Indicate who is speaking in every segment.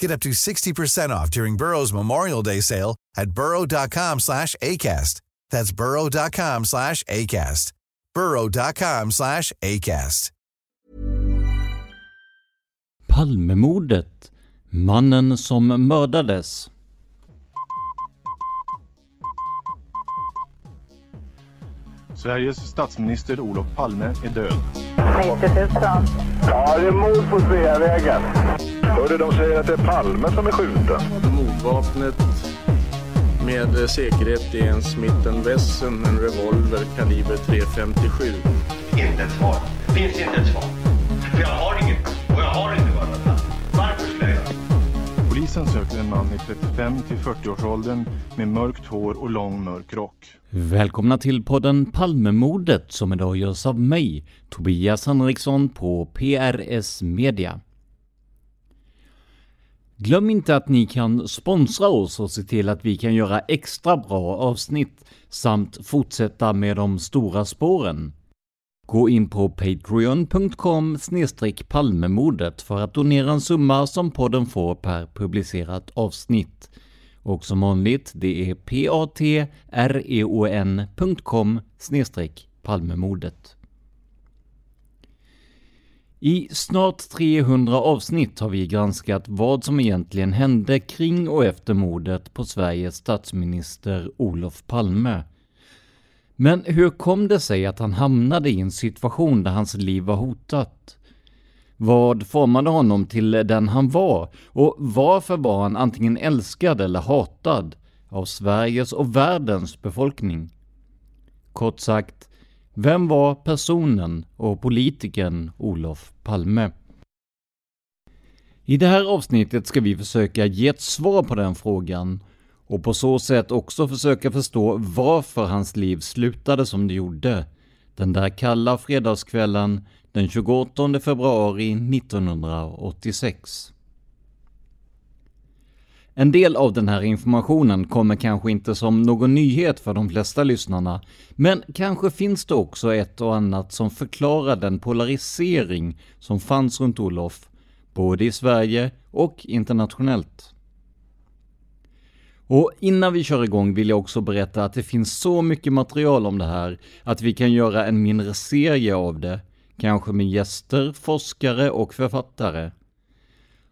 Speaker 1: Get up to 60% off during Burrow's Memorial Day sale at burrow.com slash ACAST. That's burrow.com slash ACAST. burrow.com slash ACAST.
Speaker 2: Palmemordet. Mannen som mördades.
Speaker 3: Sveriges statsminister Olof Palme är död.
Speaker 4: 90 000.
Speaker 5: Ja, det är mord på Sveavägen. Hörde de säger att det är Palme som är skjuten.
Speaker 6: Mordvapnet med säkerhet är en Smith Wesson, en revolver kaliber .357.
Speaker 7: Inte ett svar. Finns inte ett svar. För jag har inget och jag har inte varit Varför skulle jag
Speaker 3: Polisen söker en man i 35 till 40-årsåldern med mörkt hår och lång mörk rock.
Speaker 2: Välkomna till podden Palmemordet som idag görs av mig, Tobias Henriksson på PRS Media. Glöm inte att ni kan sponsra oss och se till att vi kan göra extra bra avsnitt samt fortsätta med de stora spåren. Gå in på patreon.com palmemordet för att donera en summa som podden får per publicerat avsnitt. Och som vanligt, det är patreon.com palmemordet. I snart 300 avsnitt har vi granskat vad som egentligen hände kring och efter mordet på Sveriges statsminister Olof Palme. Men hur kom det sig att han hamnade i en situation där hans liv var hotat? Vad formade honom till den han var? Och varför var han antingen älskad eller hatad av Sveriges och världens befolkning? Kort sagt, vem var personen och politikern Olof Palme? I det här avsnittet ska vi försöka ge ett svar på den frågan och på så sätt också försöka förstå varför hans liv slutade som det gjorde den där kalla fredagskvällen den 28 februari 1986. En del av den här informationen kommer kanske inte som någon nyhet för de flesta lyssnarna, men kanske finns det också ett och annat som förklarar den polarisering som fanns runt Olof, både i Sverige och internationellt. Och innan vi kör igång vill jag också berätta att det finns så mycket material om det här att vi kan göra en mindre serie av det, kanske med gäster, forskare och författare.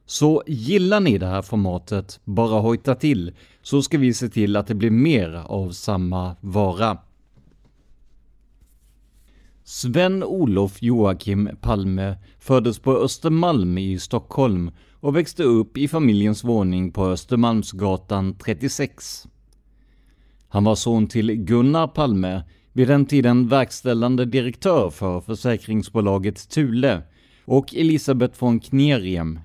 Speaker 2: Så gillar ni det här formatet, bara hojta till, så ska vi se till att det blir mer av samma vara. Sven-Olof Joakim Palme föddes på Östermalm i Stockholm och växte upp i familjens våning på Östermalmsgatan 36. Han var son till Gunnar Palme, vid den tiden verkställande direktör för försäkringsbolaget Thule, och Elisabeth von Kneriem.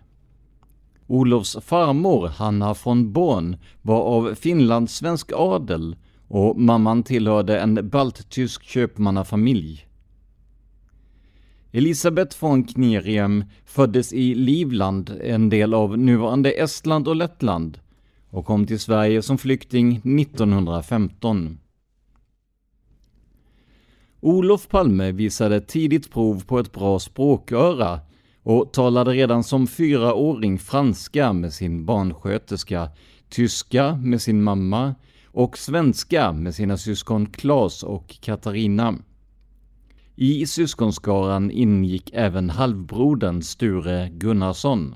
Speaker 2: Olofs farmor, Hanna von Born, var av finlandssvensk adel och mamman tillhörde en balttysk köpmannafamilj. Elisabeth von Kneriem föddes i Livland, en del av nuvarande Estland och Lettland, och kom till Sverige som flykting 1915. Olof Palme visade tidigt prov på ett bra språköra och talade redan som fyraåring franska med sin barnsköterska, tyska med sin mamma och svenska med sina syskon Klas och Katarina. I syskonskaran ingick även halvbrodern Sture Gunnarsson.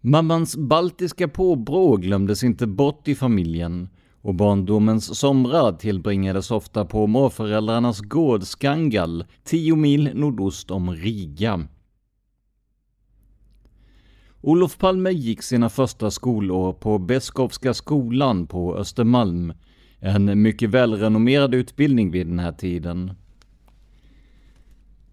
Speaker 2: Mammans baltiska påbrå glömdes inte bort i familjen och barndomens somrar tillbringades ofta på morföräldrarnas gård Skangal, tio mil nordost om Riga. Olof Palme gick sina första skolår på Beskowska skolan på Östermalm, en mycket välrenommerad utbildning vid den här tiden.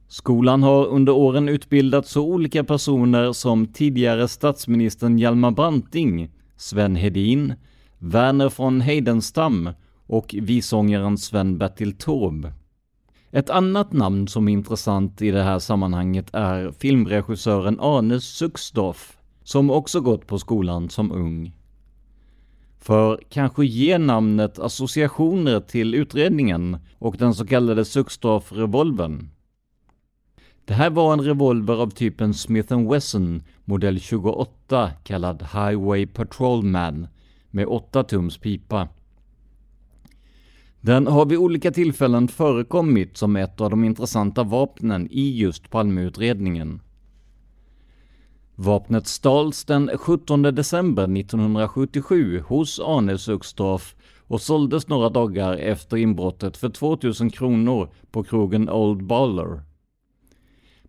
Speaker 2: Skolan har under åren utbildat så olika personer som tidigare statsministern Hjalmar Branting, Sven Hedin, Verner von Heidenstam och visångaren Sven-Bertil Taube. Ett annat namn som är intressant i det här sammanhanget är filmregissören Arne Suxdorf, som också gått på skolan som ung. För kanske ger namnet associationer till utredningen och den så kallade Suxdorf-revolvern. Det här var en revolver av typen Smith Wesson modell 28 kallad Highway Patrolman med 8 tums pipa. Den har vid olika tillfällen förekommit som ett av de intressanta vapnen i just Palmeutredningen. Vapnet stals den 17 december 1977 hos Arne Suxdorf och såldes några dagar efter inbrottet för 2000 kronor på krogen Old Baller.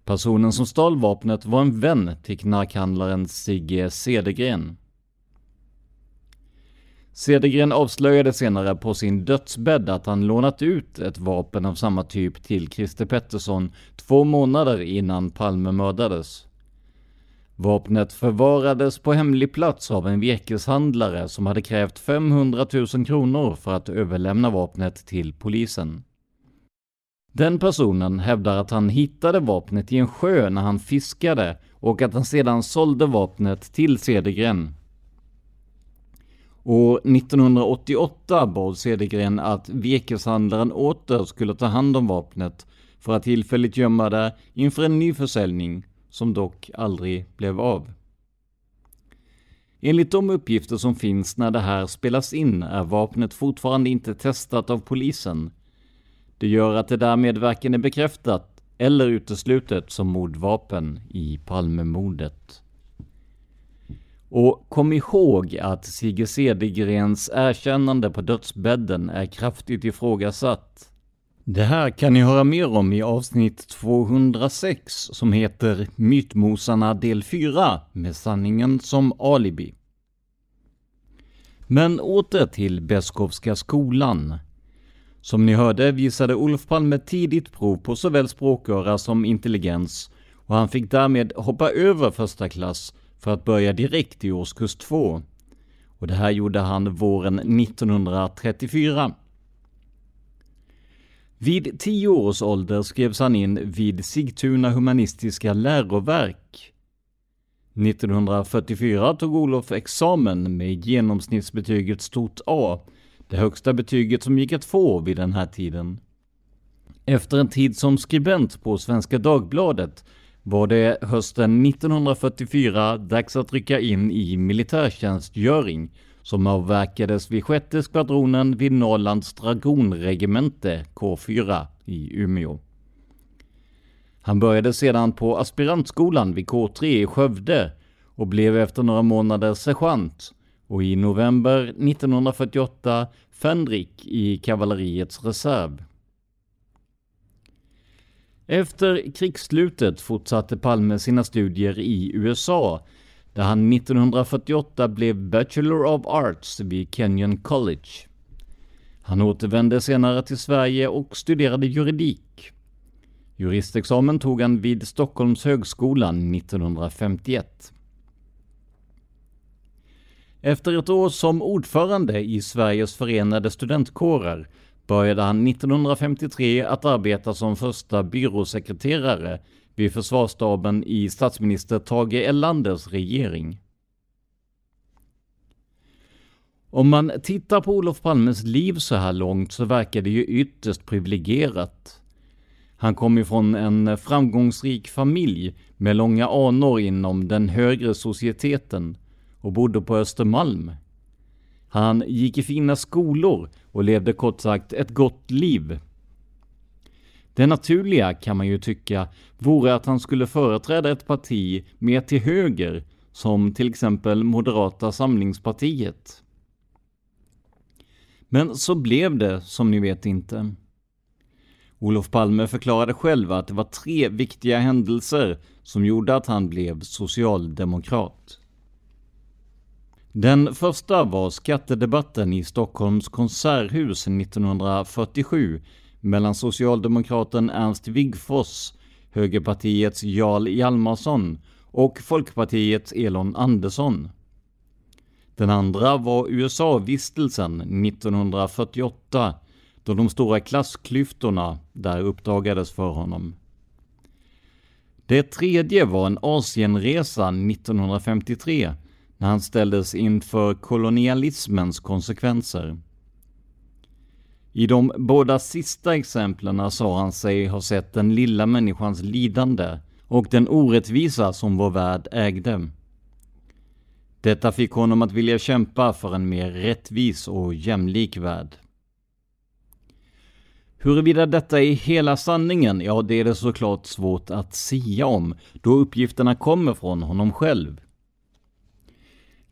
Speaker 2: Personen som stal vapnet var en vän till knarkhandlaren Sigge Cedergren. Cedergren avslöjade senare på sin dödsbädd att han lånat ut ett vapen av samma typ till Christer Pettersson två månader innan Palme mördades. Vapnet förvarades på hemlig plats av en virkeshandlare som hade krävt 500 000 kronor för att överlämna vapnet till polisen. Den personen hävdar att han hittade vapnet i en sjö när han fiskade och att han sedan sålde vapnet till Cedergren. År 1988 bad Cedergren att virkeshandlaren åter skulle ta hand om vapnet för att tillfälligt gömma det inför en ny försäljning som dock aldrig blev av. Enligt de uppgifter som finns när det här spelas in är vapnet fortfarande inte testat av polisen det gör att det därmed varken är bekräftat eller uteslutet som mordvapen i Palmemordet. Och kom ihåg att Sigge Cedergrens erkännande på dödsbädden är kraftigt ifrågasatt. Det här kan ni höra mer om i avsnitt 206 som heter Mytmosarna del 4 med sanningen som alibi. Men åter till Beskowska skolan. Som ni hörde visade Olof Palme tidigt prov på såväl språköra som intelligens och han fick därmed hoppa över första klass för att börja direkt i årskurs 2. Och det här gjorde han våren 1934. Vid tio års ålder skrevs han in vid Sigtuna humanistiska läroverk. 1944 tog Olof examen med genomsnittsbetyget stort A det högsta betyget som gick att få vid den här tiden. Efter en tid som skribent på Svenska Dagbladet var det hösten 1944 dags att rycka in i militärtjänstgöring som avverkades vid sjätte skvadronen vid Norrlands dragonregemente K4 i Umeå. Han började sedan på aspirantskolan vid K3 i Skövde och blev efter några månader sergeant och i november 1948 Fänrik i kavalleriets reserv. Efter krigsslutet fortsatte Palme sina studier i USA där han 1948 blev Bachelor of Arts vid Kenyon College. Han återvände senare till Sverige och studerade juridik. Juristexamen tog han vid Stockholms högskolan 1951. Efter ett år som ordförande i Sveriges förenade studentkårer började han 1953 att arbeta som första byråsekreterare vid försvarsstaben i statsminister Tage Erlanders regering. Om man tittar på Olof Palmes liv så här långt så verkar det ju ytterst privilegierat. Han kom ifrån en framgångsrik familj med långa anor inom den högre societeten och bodde på Östermalm. Han gick i fina skolor och levde kort sagt ett gott liv. Det naturliga kan man ju tycka vore att han skulle företräda ett parti mer till höger, som till exempel Moderata samlingspartiet. Men så blev det som ni vet inte. Olof Palme förklarade själv att det var tre viktiga händelser som gjorde att han blev socialdemokrat. Den första var skattedebatten i Stockholms konserthus 1947 mellan socialdemokraten Ernst Wigforss, högerpartiets Jarl Hjalmarsson och Folkpartiets Elon Andersson. Den andra var USA-vistelsen 1948 då de stora klassklyftorna där uppdagades för honom. Det tredje var en Asienresa 1953 när han ställdes inför kolonialismens konsekvenser. I de båda sista exemplen sa han sig ha sett den lilla människans lidande och den orättvisa som vår värld ägde. Detta fick honom att vilja kämpa för en mer rättvis och jämlik värld. Huruvida detta är hela sanningen, ja det är det såklart svårt att sia om, då uppgifterna kommer från honom själv.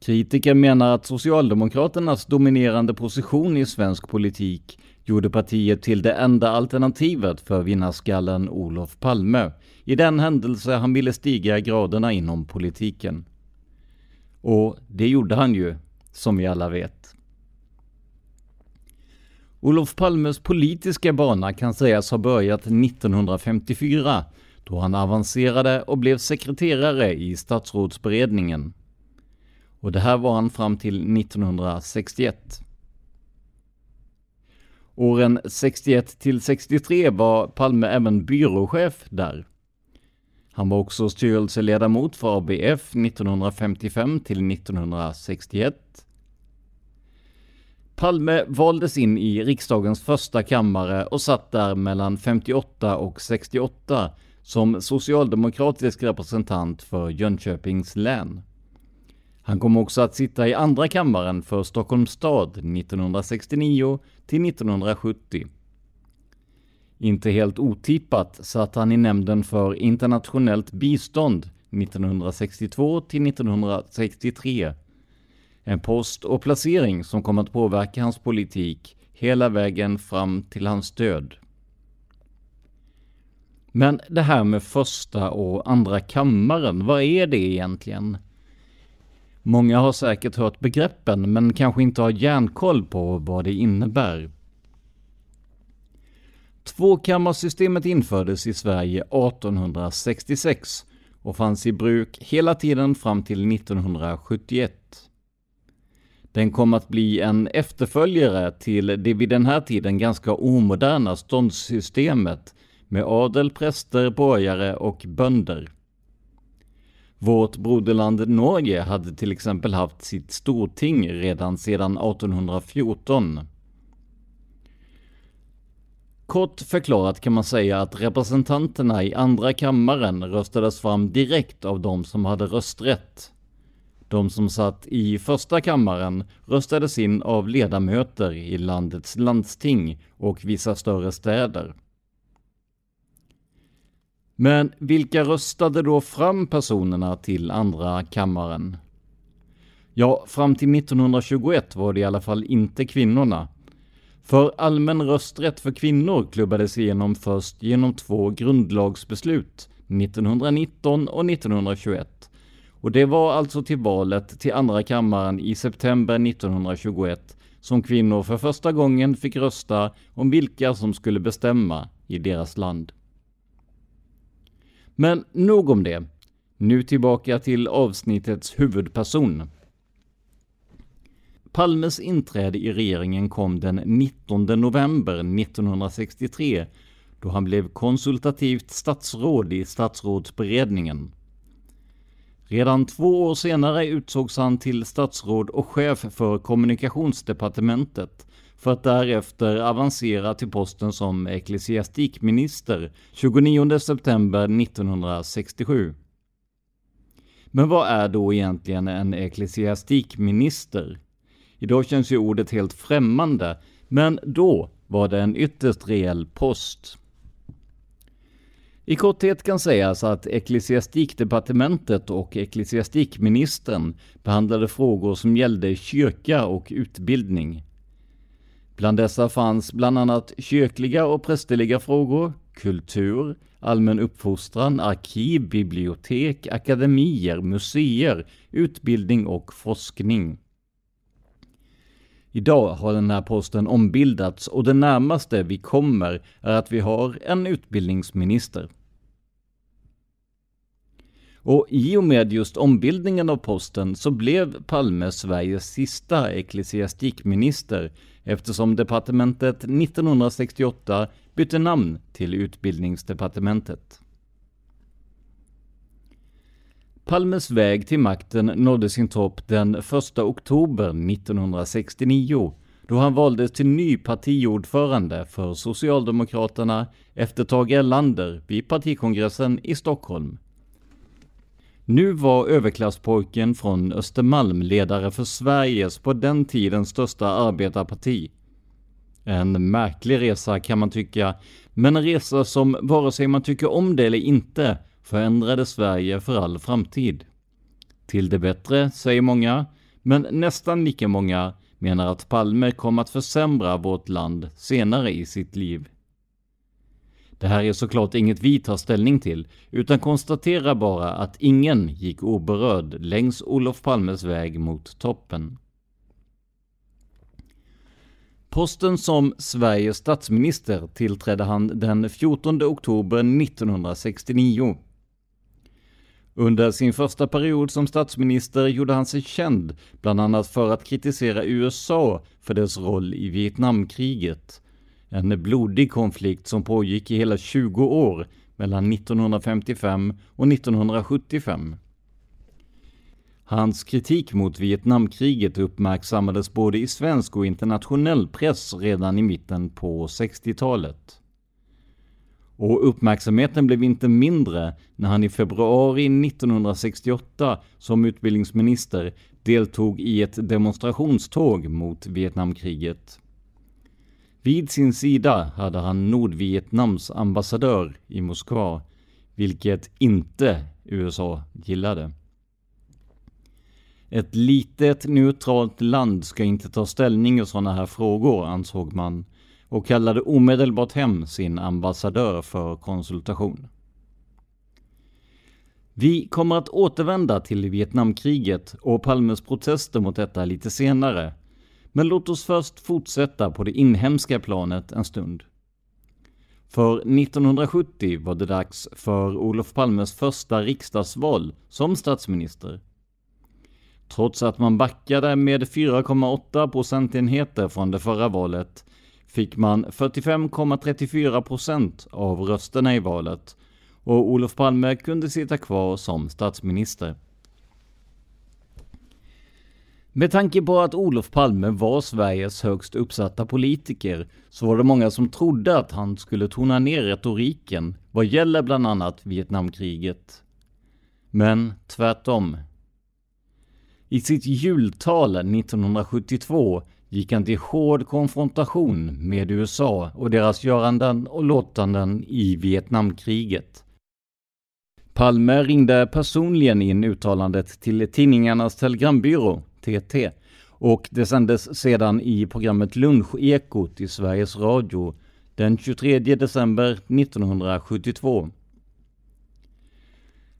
Speaker 2: Kritiker menar att Socialdemokraternas dominerande position i svensk politik gjorde partiet till det enda alternativet för vinnarskallen Olof Palme, i den händelse han ville stiga graderna inom politiken. Och det gjorde han ju, som vi alla vet. Olof Palmes politiska bana kan sägas ha börjat 1954 då han avancerade och blev sekreterare i statsrådsberedningen. Och det här var han fram till 1961. Åren 61 till 63 var Palme även byråchef där. Han var också styrelseledamot för ABF 1955 till 1961 Palme valdes in i riksdagens första kammare och satt där mellan 58 och 68 som socialdemokratisk representant för Jönköpings län. Han kom också att sitta i andra kammaren för Stockholms stad 1969 till 1970. Inte helt otippat satt han i nämnden för internationellt bistånd 1962 till 1963 en post och placering som kom att påverka hans politik hela vägen fram till hans död. Men det här med första och andra kammaren, vad är det egentligen? Många har säkert hört begreppen, men kanske inte har järnkoll på vad det innebär. Tvåkammarsystemet infördes i Sverige 1866 och fanns i bruk hela tiden fram till 1971. Den kom att bli en efterföljare till det vid den här tiden ganska omoderna ståndssystemet med adel, präster, borgare och bönder. Vårt broderland Norge hade till exempel haft sitt storting redan sedan 1814. Kort förklarat kan man säga att representanterna i andra kammaren röstades fram direkt av de som hade rösträtt de som satt i första kammaren röstades in av ledamöter i landets landsting och vissa större städer. Men vilka röstade då fram personerna till andra kammaren? Ja, fram till 1921 var det i alla fall inte kvinnorna. För allmän rösträtt för kvinnor klubbades igenom först genom två grundlagsbeslut, 1919 och 1921, och det var alltså till valet till andra kammaren i september 1921 som kvinnor för första gången fick rösta om vilka som skulle bestämma i deras land. Men nog om det. Nu tillbaka till avsnittets huvudperson. Palmes inträde i regeringen kom den 19 november 1963 då han blev konsultativt statsråd i statsrådsberedningen. Redan två år senare utsågs han till statsråd och chef för kommunikationsdepartementet för att därefter avancera till posten som ecklesiastikminister 29 september 1967. Men vad är då egentligen en ecklesiastikminister? Idag känns ju ordet helt främmande, men då var det en ytterst reell post. I korthet kan sägas att ecklesiastikdepartementet och ecklesiastikministern behandlade frågor som gällde kyrka och utbildning. Bland dessa fanns bland annat kyrkliga och prästerliga frågor, kultur, allmän uppfostran, arkiv, bibliotek, akademier, museer, utbildning och forskning. Idag har den här posten ombildats och det närmaste vi kommer är att vi har en utbildningsminister. Och i och med just ombildningen av posten så blev Palme Sveriges sista ecklesiastikminister eftersom departementet 1968 bytte namn till Utbildningsdepartementet. Palmes väg till makten nådde sin topp den 1 oktober 1969 då han valdes till ny partiordförande för Socialdemokraterna efter Tage Erlander vid partikongressen i Stockholm. Nu var överklasspojken från Östermalm ledare för Sveriges på den tiden största arbetarparti. En märklig resa kan man tycka, men en resa som vare sig man tycker om det eller inte förändrade Sverige för all framtid. Till det bättre, säger många, men nästan lika många menar att Palme kom att försämra vårt land senare i sitt liv. Det här är såklart inget vi tar ställning till, utan konstaterar bara att ingen gick oberörd längs Olof Palmes väg mot toppen. Posten som Sveriges statsminister tillträdde han den 14 oktober 1969. Under sin första period som statsminister gjorde han sig känd, bland annat för att kritisera USA för dess roll i Vietnamkriget. En blodig konflikt som pågick i hela 20 år mellan 1955 och 1975. Hans kritik mot Vietnamkriget uppmärksammades både i svensk och internationell press redan i mitten på 60-talet. Och uppmärksamheten blev inte mindre när han i februari 1968 som utbildningsminister deltog i ett demonstrationståg mot Vietnamkriget. Vid sin sida hade han Nordvietnams ambassadör i Moskva, vilket inte USA gillade. Ett litet neutralt land ska inte ta ställning i sådana här frågor, ansåg man, och kallade omedelbart hem sin ambassadör för konsultation. Vi kommer att återvända till Vietnamkriget och Palmes protester mot detta lite senare, men låt oss först fortsätta på det inhemska planet en stund. För 1970 var det dags för Olof Palmes första riksdagsval som statsminister. Trots att man backade med 4,8 procentenheter från det förra valet fick man 45,34 procent av rösterna i valet och Olof Palme kunde sitta kvar som statsminister. Med tanke på att Olof Palme var Sveriges högst uppsatta politiker så var det många som trodde att han skulle tona ner retoriken vad gäller bland annat Vietnamkriget. Men tvärtom. I sitt jultal 1972 gick han till hård konfrontation med USA och deras göranden och låtanden i Vietnamkriget. Palme ringde personligen in uttalandet till tidningarnas telegrambyrå TT. Och det sändes sedan i programmet Lunchekot i Sveriges Radio den 23 december 1972.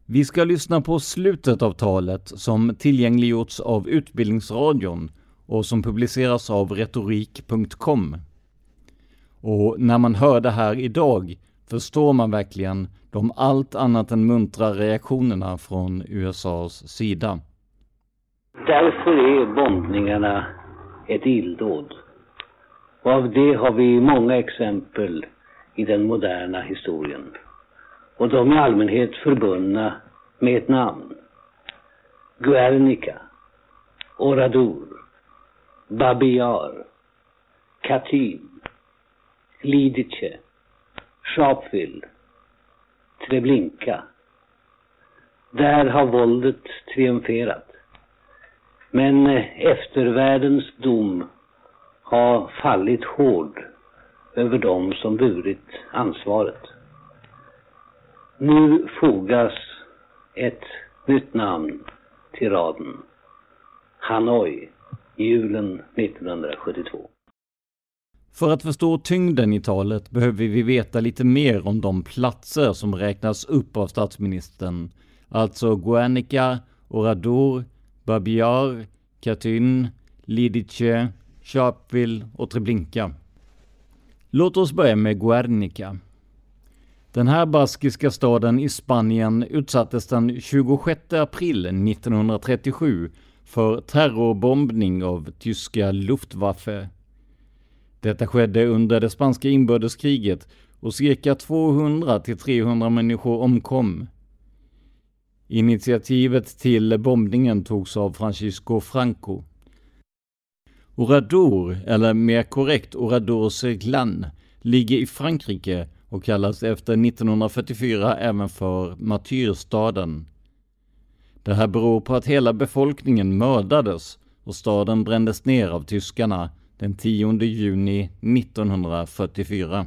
Speaker 2: Vi ska lyssna på slutet av talet som tillgängliggjorts av Utbildningsradion och som publiceras av retorik.com. Och när man hör det här idag förstår man verkligen de allt annat än muntra reaktionerna från USAs sida.
Speaker 4: Därför är bombningarna ett illdåd. Och av det har vi många exempel i den moderna historien. Och de är i allmänhet förbundna med ett namn. Guernica, Oradour, Babi Katyn, Lidice, Sharpeville, Treblinka. Där har våldet triumferat. Men eh, eftervärldens dom har fallit hård över dem som burit ansvaret. Nu fogas ett nytt namn till raden. Hanoi, julen 1972.
Speaker 2: För att förstå tyngden i talet behöver vi veta lite mer om de platser som räknas upp av statsministern. Alltså Guernica, Oradour, Babiar, Katyn, Lidice, Sharpeville och Treblinka. Låt oss börja med Guernica. Den här baskiska staden i Spanien utsattes den 26 april 1937 för terrorbombning av tyska Luftwaffe. Detta skedde under det spanska inbördeskriget och cirka 200 till 300 människor omkom. Initiativet till bombningen togs av Francisco Franco. Oradour, eller mer korrekt Oradour-Seglan, ligger i Frankrike och kallas efter 1944 även för martyrstaden. Det här beror på att hela befolkningen mördades och staden brändes ner av tyskarna den 10 juni 1944.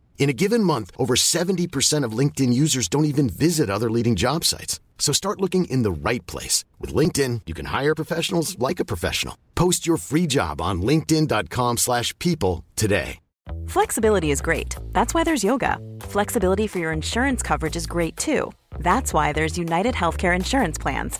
Speaker 8: In a given month, over 70% of LinkedIn users don't even visit other leading job sites. So start looking in the right place. With LinkedIn, you can hire professionals like a professional. Post your free job on linkedin.com slash people today.
Speaker 9: Flexibility is great. That's why there's yoga. Flexibility for your insurance coverage is great too. That's why there's United Healthcare Insurance Plans.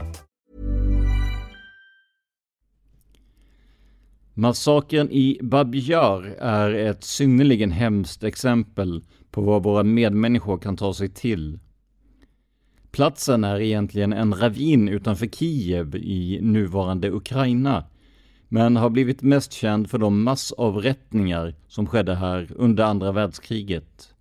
Speaker 2: Massakern i Babjar är ett synnerligen hemskt exempel på vad våra medmänniskor kan ta sig till. Platsen är egentligen en ravin utanför Kiev i nuvarande Ukraina, men har blivit mest känd för de massavrättningar som skedde här under andra världskriget.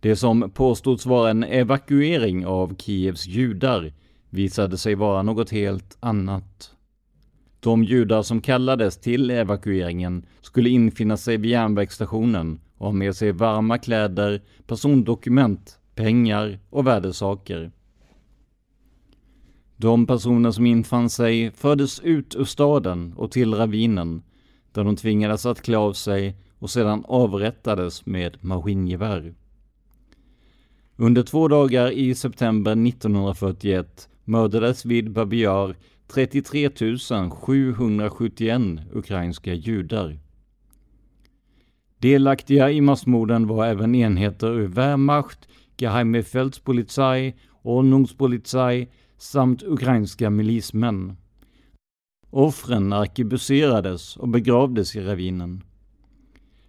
Speaker 2: Det som påstods vara en evakuering av Kievs judar visade sig vara något helt annat. De judar som kallades till evakueringen skulle infinna sig vid järnvägsstationen och ha med sig varma kläder, persondokument, pengar och värdesaker. De personer som infann sig fördes ut ur staden och till ravinen, där de tvingades att klä av sig och sedan avrättades med maskingevär. Under två dagar i september 1941 mördades vid Babiar 33 771 ukrainska judar. Delaktiga i massmorden var även enheter ur Wehrmacht, Geheime Feldpolizei, Ordnungspolizei samt ukrainska milismän. Offren arkebuserades och begravdes i ravinen.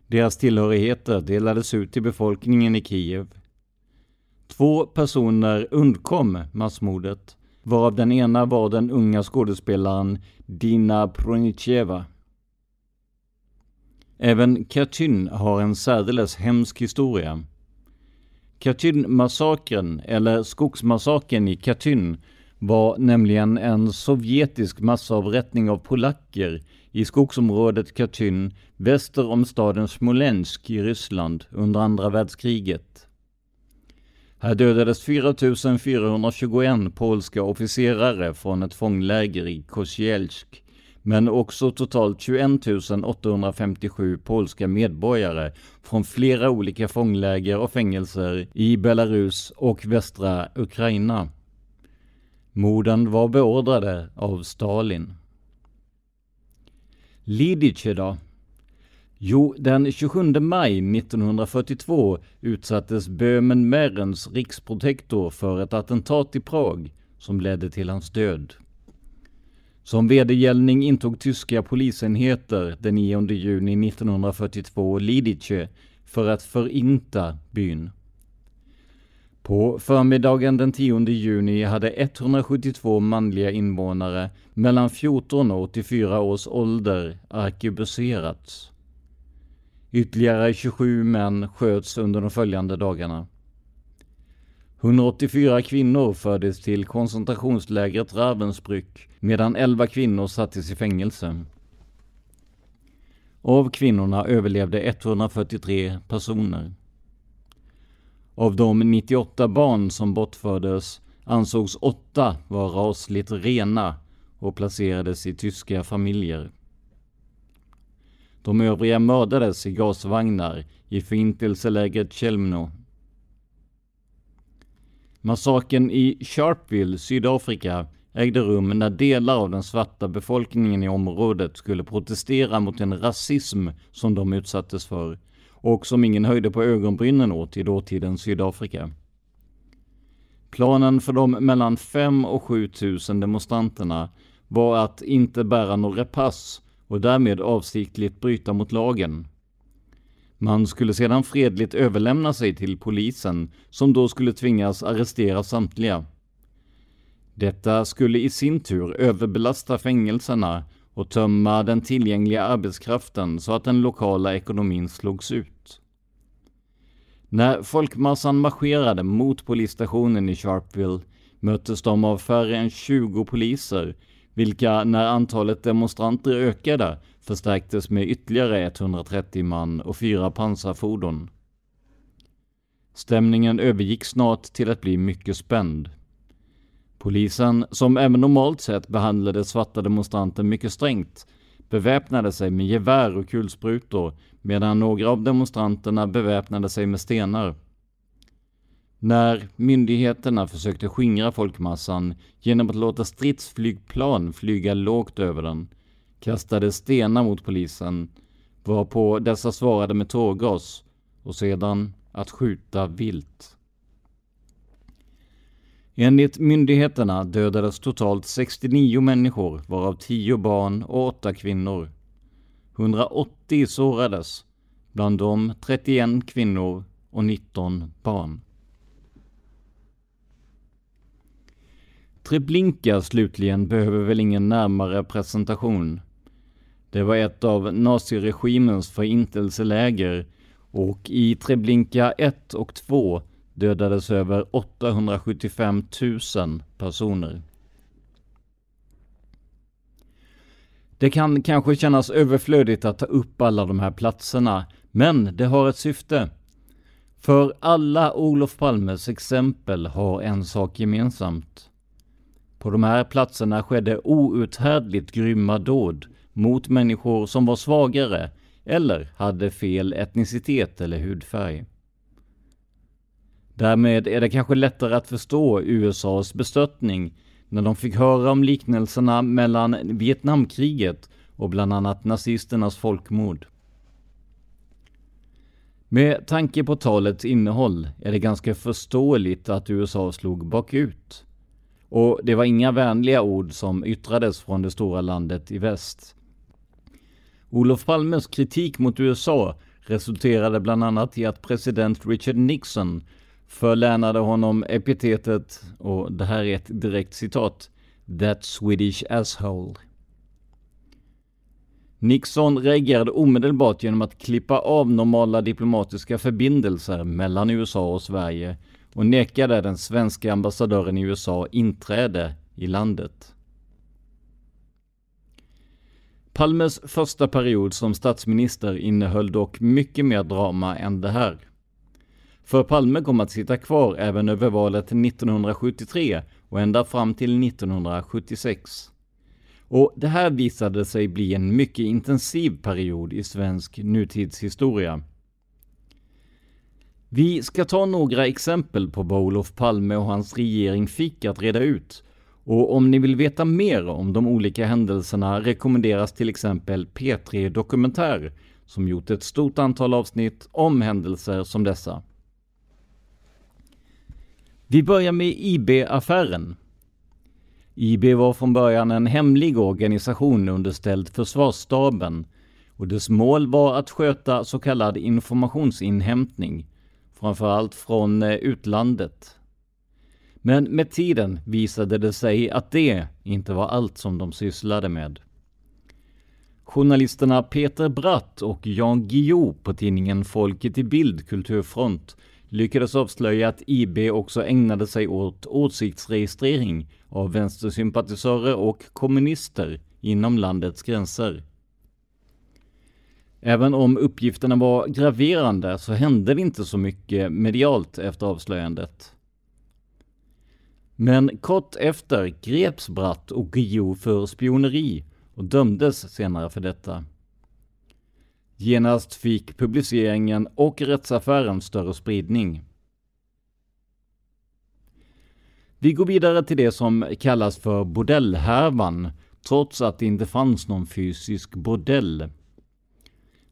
Speaker 2: Deras tillhörigheter delades ut till befolkningen i Kiev. Två personer undkom massmordet, varav den ena var den unga skådespelaren Dina Pronicheva. Även Katyn har en särdeles hemsk historia. Katyn-massakern, eller skogsmassakern i Katyn, var nämligen en sovjetisk massavrättning av polacker i skogsområdet Katyn väster om staden Smolensk i Ryssland under andra världskriget. Här dödades 4421 polska officerare från ett fångläger i Kosielsk men också totalt 21 857 polska medborgare från flera olika fångläger och fängelser i Belarus och västra Ukraina. Morden var beordrade av Stalin. Lidice då? Jo, den 27 maj 1942 utsattes Böhmen-Mehrens riksprotektor för ett attentat i Prag som ledde till hans död. Som vedergällning intog tyska polisenheter den 9 juni 1942 Lidice för att förinta byn. På förmiddagen den 10 juni hade 172 manliga invånare mellan 14 och 84 års ålder arkebuserats. Ytterligare 27 män sköts under de följande dagarna. 184 kvinnor fördes till koncentrationslägret Ravensbrück medan 11 kvinnor sattes i fängelse. Av kvinnorna överlevde 143 personer. Av de 98 barn som bortfördes ansågs åtta vara rasligt rena och placerades i tyska familjer. De övriga mördades i gasvagnar i förintelselägret Chelmno. Massakern i Sharpeville, Sydafrika ägde rum när delar av den svarta befolkningen i området skulle protestera mot den rasism som de utsattes för och som ingen höjde på ögonbrynen åt i dåtidens Sydafrika. Planen för de mellan 5 och 7 000 demonstranterna var att inte bära några pass och därmed avsiktligt bryta mot lagen. Man skulle sedan fredligt överlämna sig till polisen som då skulle tvingas arrestera samtliga. Detta skulle i sin tur överbelasta fängelserna och tömma den tillgängliga arbetskraften så att den lokala ekonomin slogs ut. När folkmassan marscherade mot polisstationen i Sharpeville möttes de av färre än 20 poliser, vilka när antalet demonstranter ökade förstärktes med ytterligare 130 man och fyra pansarfordon. Stämningen övergick snart till att bli mycket spänd. Polisen, som även normalt sett behandlade svarta demonstranter mycket strängt, beväpnade sig med gevär och kulsprutor medan några av demonstranterna beväpnade sig med stenar. När myndigheterna försökte skingra folkmassan genom att låta stridsflygplan flyga lågt över den, kastade stenar mot polisen, varpå dessa svarade med tårgas och sedan att skjuta vilt. Enligt myndigheterna dödades totalt 69 människor, varav 10 barn och 8 kvinnor. 180 sårades, bland dem 31 kvinnor och 19 barn. Treblinka slutligen behöver väl ingen närmare presentation. Det var ett av naziregimens förintelseläger och i Treblinka 1 och 2 dödades över 875 000 personer. Det kan kanske kännas överflödigt att ta upp alla de här platserna, men det har ett syfte. För alla Olof Palmes exempel har en sak gemensamt. På de här platserna skedde outhärdligt grymma dåd mot människor som var svagare eller hade fel etnicitet eller hudfärg. Därmed är det kanske lättare att förstå USAs bestörtning när de fick höra om liknelserna mellan Vietnamkriget och bland annat nazisternas folkmord. Med tanke på talets innehåll är det ganska förståeligt att USA slog bakut. Och det var inga vänliga ord som yttrades från det stora landet i väst. Olof Palmes kritik mot USA resulterade bland annat i att president Richard Nixon förlänade honom epitetet, och det här är ett direkt citat, ”That Swedish asshole”. Nixon reagerade omedelbart genom att klippa av normala diplomatiska förbindelser mellan USA och Sverige och nekade den svenska ambassadören i USA inträde i landet. Palmes första period som statsminister innehöll dock mycket mer drama än det här. För Palme kom att sitta kvar även över valet 1973 och ända fram till 1976. Och det här visade sig bli en mycket intensiv period i svensk nutidshistoria. Vi ska ta några exempel på vad Olof Palme och hans regering fick att reda ut. Och om ni vill veta mer om de olika händelserna rekommenderas till exempel P3 Dokumentär som gjort ett stort antal avsnitt om händelser som dessa. Vi börjar med IB-affären. IB var från början en hemlig organisation underställd försvarsstaben och dess mål var att sköta så kallad informationsinhämtning, framförallt från eh, utlandet. Men med tiden visade det sig att det inte var allt som de sysslade med. Journalisterna Peter Bratt och Jan Guillou på tidningen Folket i Bild Kulturfront lyckades avslöja att IB också ägnade sig åt åsiktsregistrering av vänstersympatisörer och kommunister inom landets gränser. Även om uppgifterna var graverande så hände det inte så mycket medialt efter avslöjandet. Men kort efter greps Bratt och Guillou för spioneri och dömdes senare för detta. Genast fick publiceringen och rättsaffären större spridning. Vi går vidare till det som kallas för bordellhärvan, trots att det inte fanns någon fysisk bordell.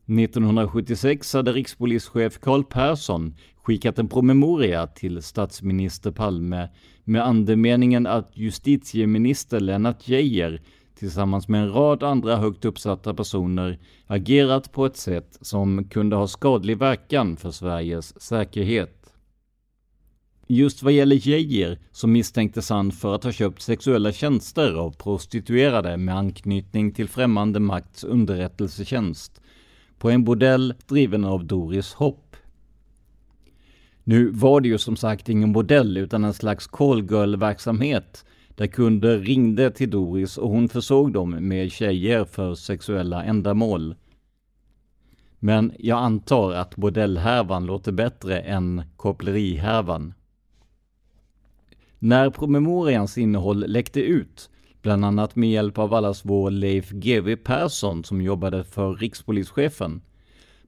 Speaker 2: 1976 hade rikspolischef Carl Persson skickat en promemoria till statsminister Palme med andemeningen att justitieminister Lennart Geijer tillsammans med en rad andra högt uppsatta personer agerat på ett sätt som kunde ha skadlig verkan för Sveriges säkerhet. Just vad gäller Geijer så misstänktes han för att ha köpt sexuella tjänster av prostituerade med anknytning till främmande makts underrättelsetjänst på en bordell driven av Doris Hopp. Nu var det ju som sagt ingen bordell utan en slags callgirl-verksamhet där kunder ringde till Doris och hon försåg dem med tjejer för sexuella ändamål. Men jag antar att bordellhärvan låter bättre än kopplerihärvan. När promemorians innehåll läckte ut, bland annat med hjälp av allas vår Leif GW Persson som jobbade för rikspolischefen,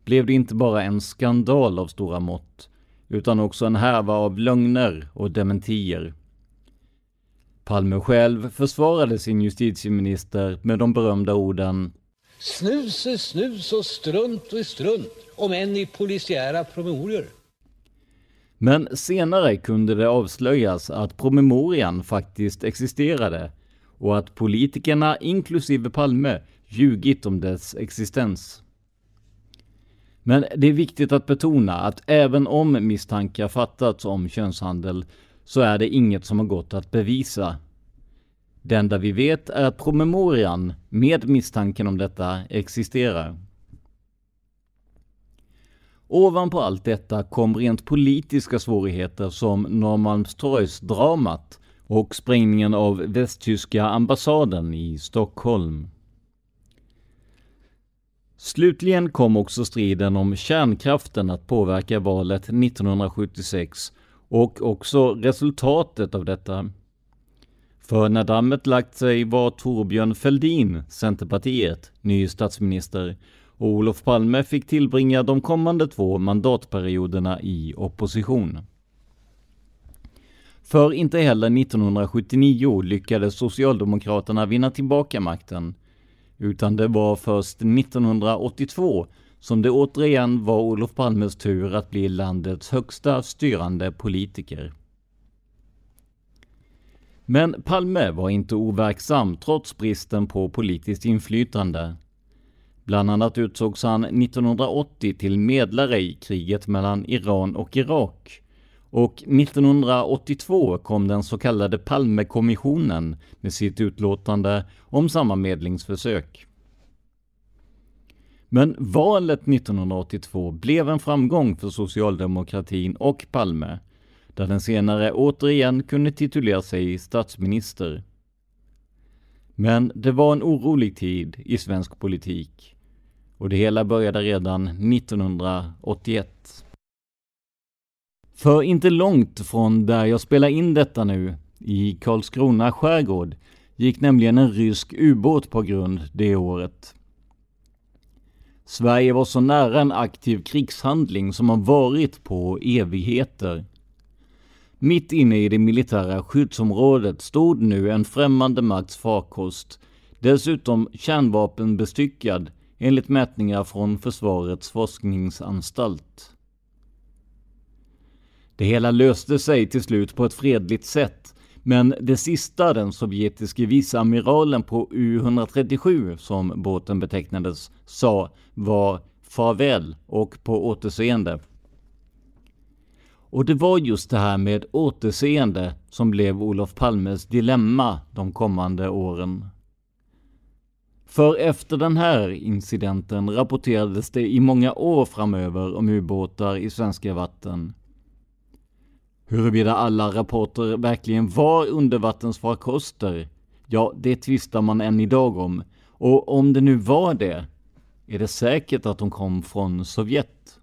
Speaker 2: blev det inte bara en skandal av stora mått, utan också en härva av lögner och dementier. Palme själv försvarade sin justitieminister med de berömda orden
Speaker 10: Snus är snus och strunt är strunt, om än i polisiära promemorior.
Speaker 2: Men senare kunde det avslöjas att promemorian faktiskt existerade och att politikerna, inklusive Palme, ljugit om dess existens. Men det är viktigt att betona att även om misstankar fattats om könshandel så är det inget som har gått att bevisa. Det enda vi vet är att promemorian med misstanken om detta existerar. Ovanpå allt detta kom rent politiska svårigheter som Norrmalmstorgsdramat och sprängningen av västtyska ambassaden i Stockholm. Slutligen kom också striden om kärnkraften att påverka valet 1976 och också resultatet av detta. För när dammet lagt sig var Torbjörn Fälldin, Centerpartiet, ny statsminister och Olof Palme fick tillbringa de kommande två mandatperioderna i opposition. För inte heller 1979 lyckades Socialdemokraterna vinna tillbaka makten, utan det var först 1982 som det återigen var Olof Palmes tur att bli landets högsta styrande politiker. Men Palme var inte overksam trots bristen på politiskt inflytande. Bland annat utsågs han 1980 till medlare i kriget mellan Iran och Irak. Och 1982 kom den så kallade Palmekommissionen med sitt utlåtande om samma medlingsförsök. Men valet 1982 blev en framgång för socialdemokratin och Palme, där den senare återigen kunde titulera sig statsminister. Men det var en orolig tid i svensk politik och det hela började redan 1981. För inte långt från där jag spelar in detta nu, i Karlskrona skärgård, gick nämligen en rysk ubåt på grund det året. Sverige var så nära en aktiv krigshandling som har varit på evigheter. Mitt inne i det militära skyddsområdet stod nu en främmande makts farkost, dessutom kärnvapenbestyckad enligt mätningar från Försvarets forskningsanstalt. Det hela löste sig till slut på ett fredligt sätt men det sista den sovjetiske viceamiralen på U137, som båten betecknades, sa var farväl och på återseende. Och det var just det här med återseende som blev Olof Palmes dilemma de kommande åren. För efter den här incidenten rapporterades det i många år framöver om ubåtar i svenska vatten. Huruvida alla rapporter verkligen var undervattensfarkoster, ja, det tvistar man än idag om. Och om det nu var det, är det säkert att de kom från Sovjet?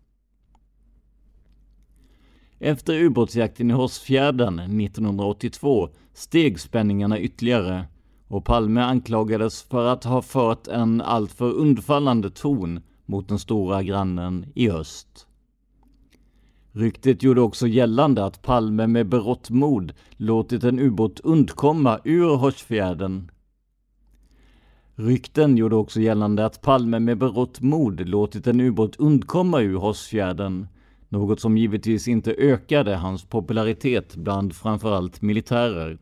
Speaker 2: Efter ubåtsjakten i Hårsfjärden 1982 steg spänningarna ytterligare och Palme anklagades för att ha fört en alltför undfallande ton mot den stora grannen i öst. Ryktet gjorde också gällande att Palme med berått mod låtit en ubåt undkomma ur Hårsfjärden. Rykten gjorde också gällande att Palme med berått mod låtit en ubåt undkomma ur Hårsfjärden, något som givetvis inte ökade hans popularitet bland framförallt militärer.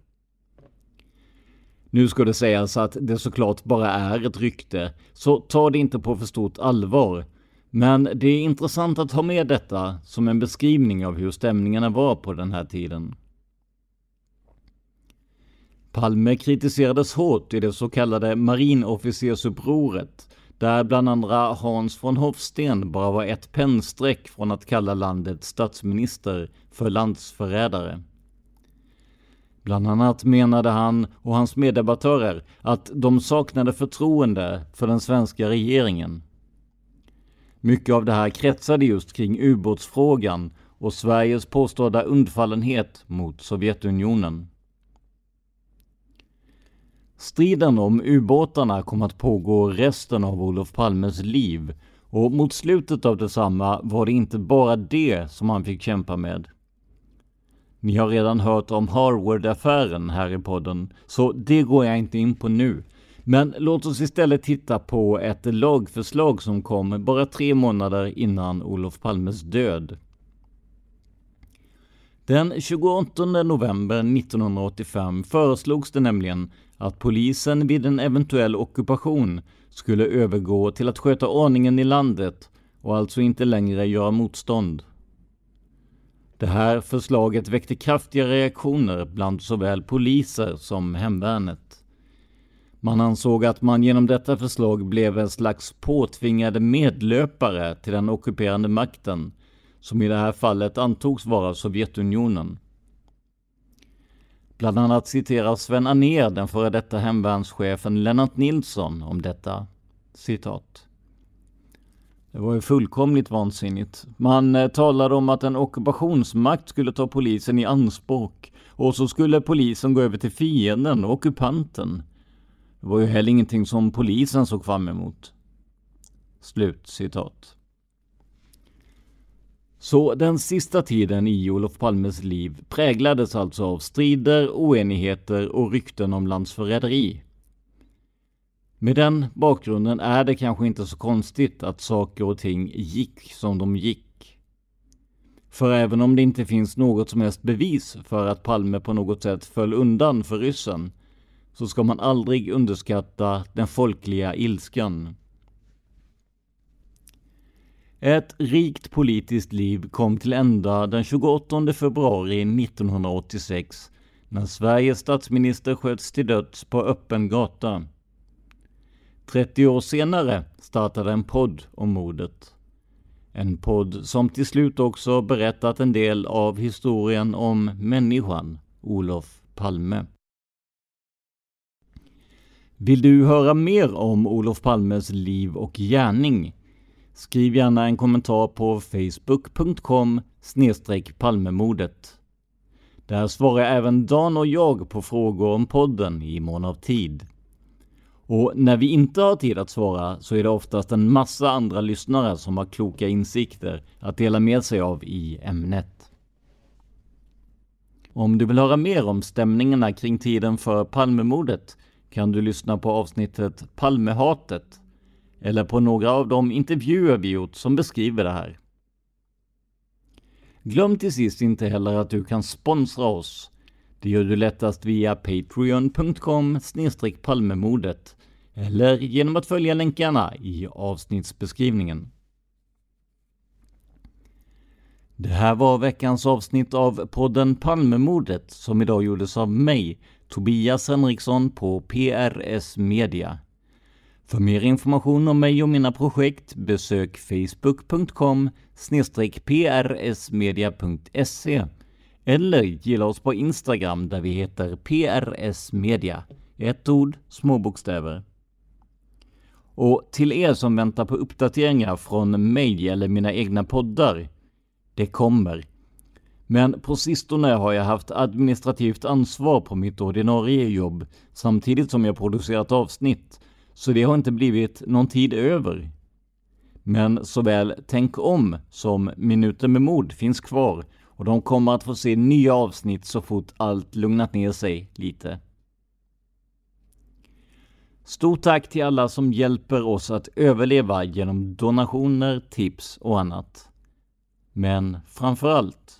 Speaker 2: Nu ska det sägas att det såklart bara är ett rykte, så ta det inte på för stort allvar men det är intressant att ha med detta som en beskrivning av hur stämningarna var på den här tiden. Palme kritiserades hårt i det så kallade marinofficersupproret, där bland andra Hans von Hofsten bara var ett pennstreck från att kalla landets statsminister för landsförrädare. Bland annat menade han och hans meddebattörer att de saknade förtroende för den svenska regeringen. Mycket av det här kretsade just kring ubåtsfrågan och Sveriges påstådda undfallenhet mot Sovjetunionen. Striden om ubåtarna kom att pågå resten av Olof Palmes liv och mot slutet av detsamma var det inte bara det som han fick kämpa med. Ni har redan hört om Harvard-affären här i podden, så det går jag inte in på nu. Men låt oss istället titta på ett lagförslag som kom bara tre månader innan Olof Palmes död. Den 28 november 1985 föreslogs det nämligen att polisen vid en eventuell ockupation skulle övergå till att sköta ordningen i landet och alltså inte längre göra motstånd. Det här förslaget väckte kraftiga reaktioner bland såväl poliser som hemvärnet. Man ansåg att man genom detta förslag blev en slags påtvingade medlöpare till den ockuperande makten, som i det här fallet antogs vara Sovjetunionen. Bland annat citerar Sven Anér den före detta hemvärnschefen Lennart Nilsson om detta. Citat. Det var ju fullkomligt vansinnigt. Man eh, talade om att en ockupationsmakt skulle ta polisen i anspråk och så skulle polisen gå över till fienden, ockupanten. Det var ju heller ingenting som polisen såg fram emot. Slut citat. Så den sista tiden i Olof Palmes liv präglades alltså av strider, oenigheter och rykten om landsförräderi. Med den bakgrunden är det kanske inte så konstigt att saker och ting gick som de gick. För även om det inte finns något som helst bevis för att Palme på något sätt föll undan för ryssen, så ska man aldrig underskatta den folkliga ilskan. Ett rikt politiskt liv kom till ända den 28 februari 1986 när Sveriges statsminister sköts till döds på öppen gata. 30 år senare startade en podd om mordet. En podd som till slut också berättat en del av historien om människan Olof Palme. Vill du höra mer om Olof Palmes liv och gärning? Skriv gärna en kommentar på facebook.com palmemordet. Där svarar även Dan och jag på frågor om podden i mån av tid. Och när vi inte har tid att svara så är det oftast en massa andra lyssnare som har kloka insikter att dela med sig av i ämnet. Om du vill höra mer om stämningarna kring tiden för Palmemordet kan du lyssna på avsnittet Palmehatet eller på några av de intervjuer vi gjort som beskriver det här. Glöm till sist inte heller att du kan sponsra oss. Det gör du lättast via patreon.com palmemodet eller genom att följa länkarna i avsnittsbeskrivningen. Det här var veckans avsnitt av podden Palmemordet som idag gjordes av mig, Tobias Henriksson på PRS Media. För mer information om mig och mina projekt besök facebook.com prsmedia.se eller gilla oss på Instagram där vi heter PRS Media. Ett ord, små bokstäver. Och till er som väntar på uppdateringar från mig eller mina egna poddar. Det kommer. Men på sistone har jag haft administrativt ansvar på mitt ordinarie jobb samtidigt som jag producerat avsnitt, så det har inte blivit någon tid över. Men såväl Tänk om som Minuter med mod finns kvar och de kommer att få se nya avsnitt så fort allt lugnat ner sig lite. Stort tack till alla som hjälper oss att överleva genom donationer, tips och annat. Men framför allt,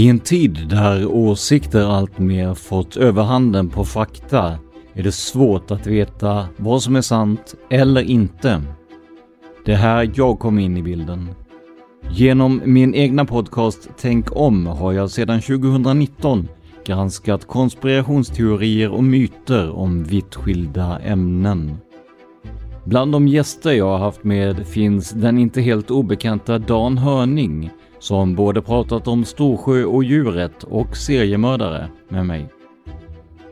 Speaker 2: I en tid där åsikter alltmer fått överhanden på fakta är det svårt att veta vad som är sant eller inte. Det är här jag kom in i bilden. Genom min egna podcast Tänk om har jag sedan 2019 granskat konspirationsteorier och myter om vitt skilda ämnen. Bland de gäster jag har haft med finns den inte helt obekanta Dan Hörning som både pratat om Storsjö och djuret och seriemördare med mig.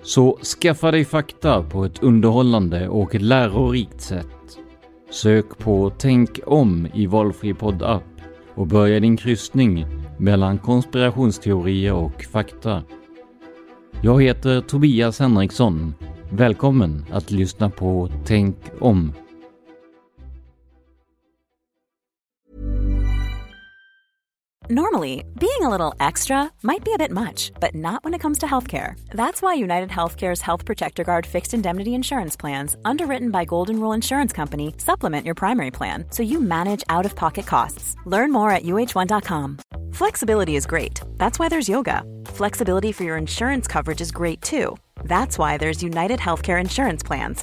Speaker 2: Så skaffa dig fakta på ett underhållande och lärorikt sätt. Sök på Tänk om i valfri poddapp och börja din kryssning mellan konspirationsteorier och fakta. Jag heter Tobias Henriksson. Välkommen att lyssna på Tänk om.
Speaker 9: Normally, being a little extra might be a bit much, but not when it comes to healthcare. That's why United Healthcare's Health Protector Guard fixed indemnity insurance plans, underwritten by Golden Rule Insurance Company, supplement your primary plan so you manage out of pocket costs. Learn more at uh1.com. Flexibility is great. That's why there's yoga. Flexibility for your insurance coverage is great too. That's why there's United Healthcare Insurance Plans.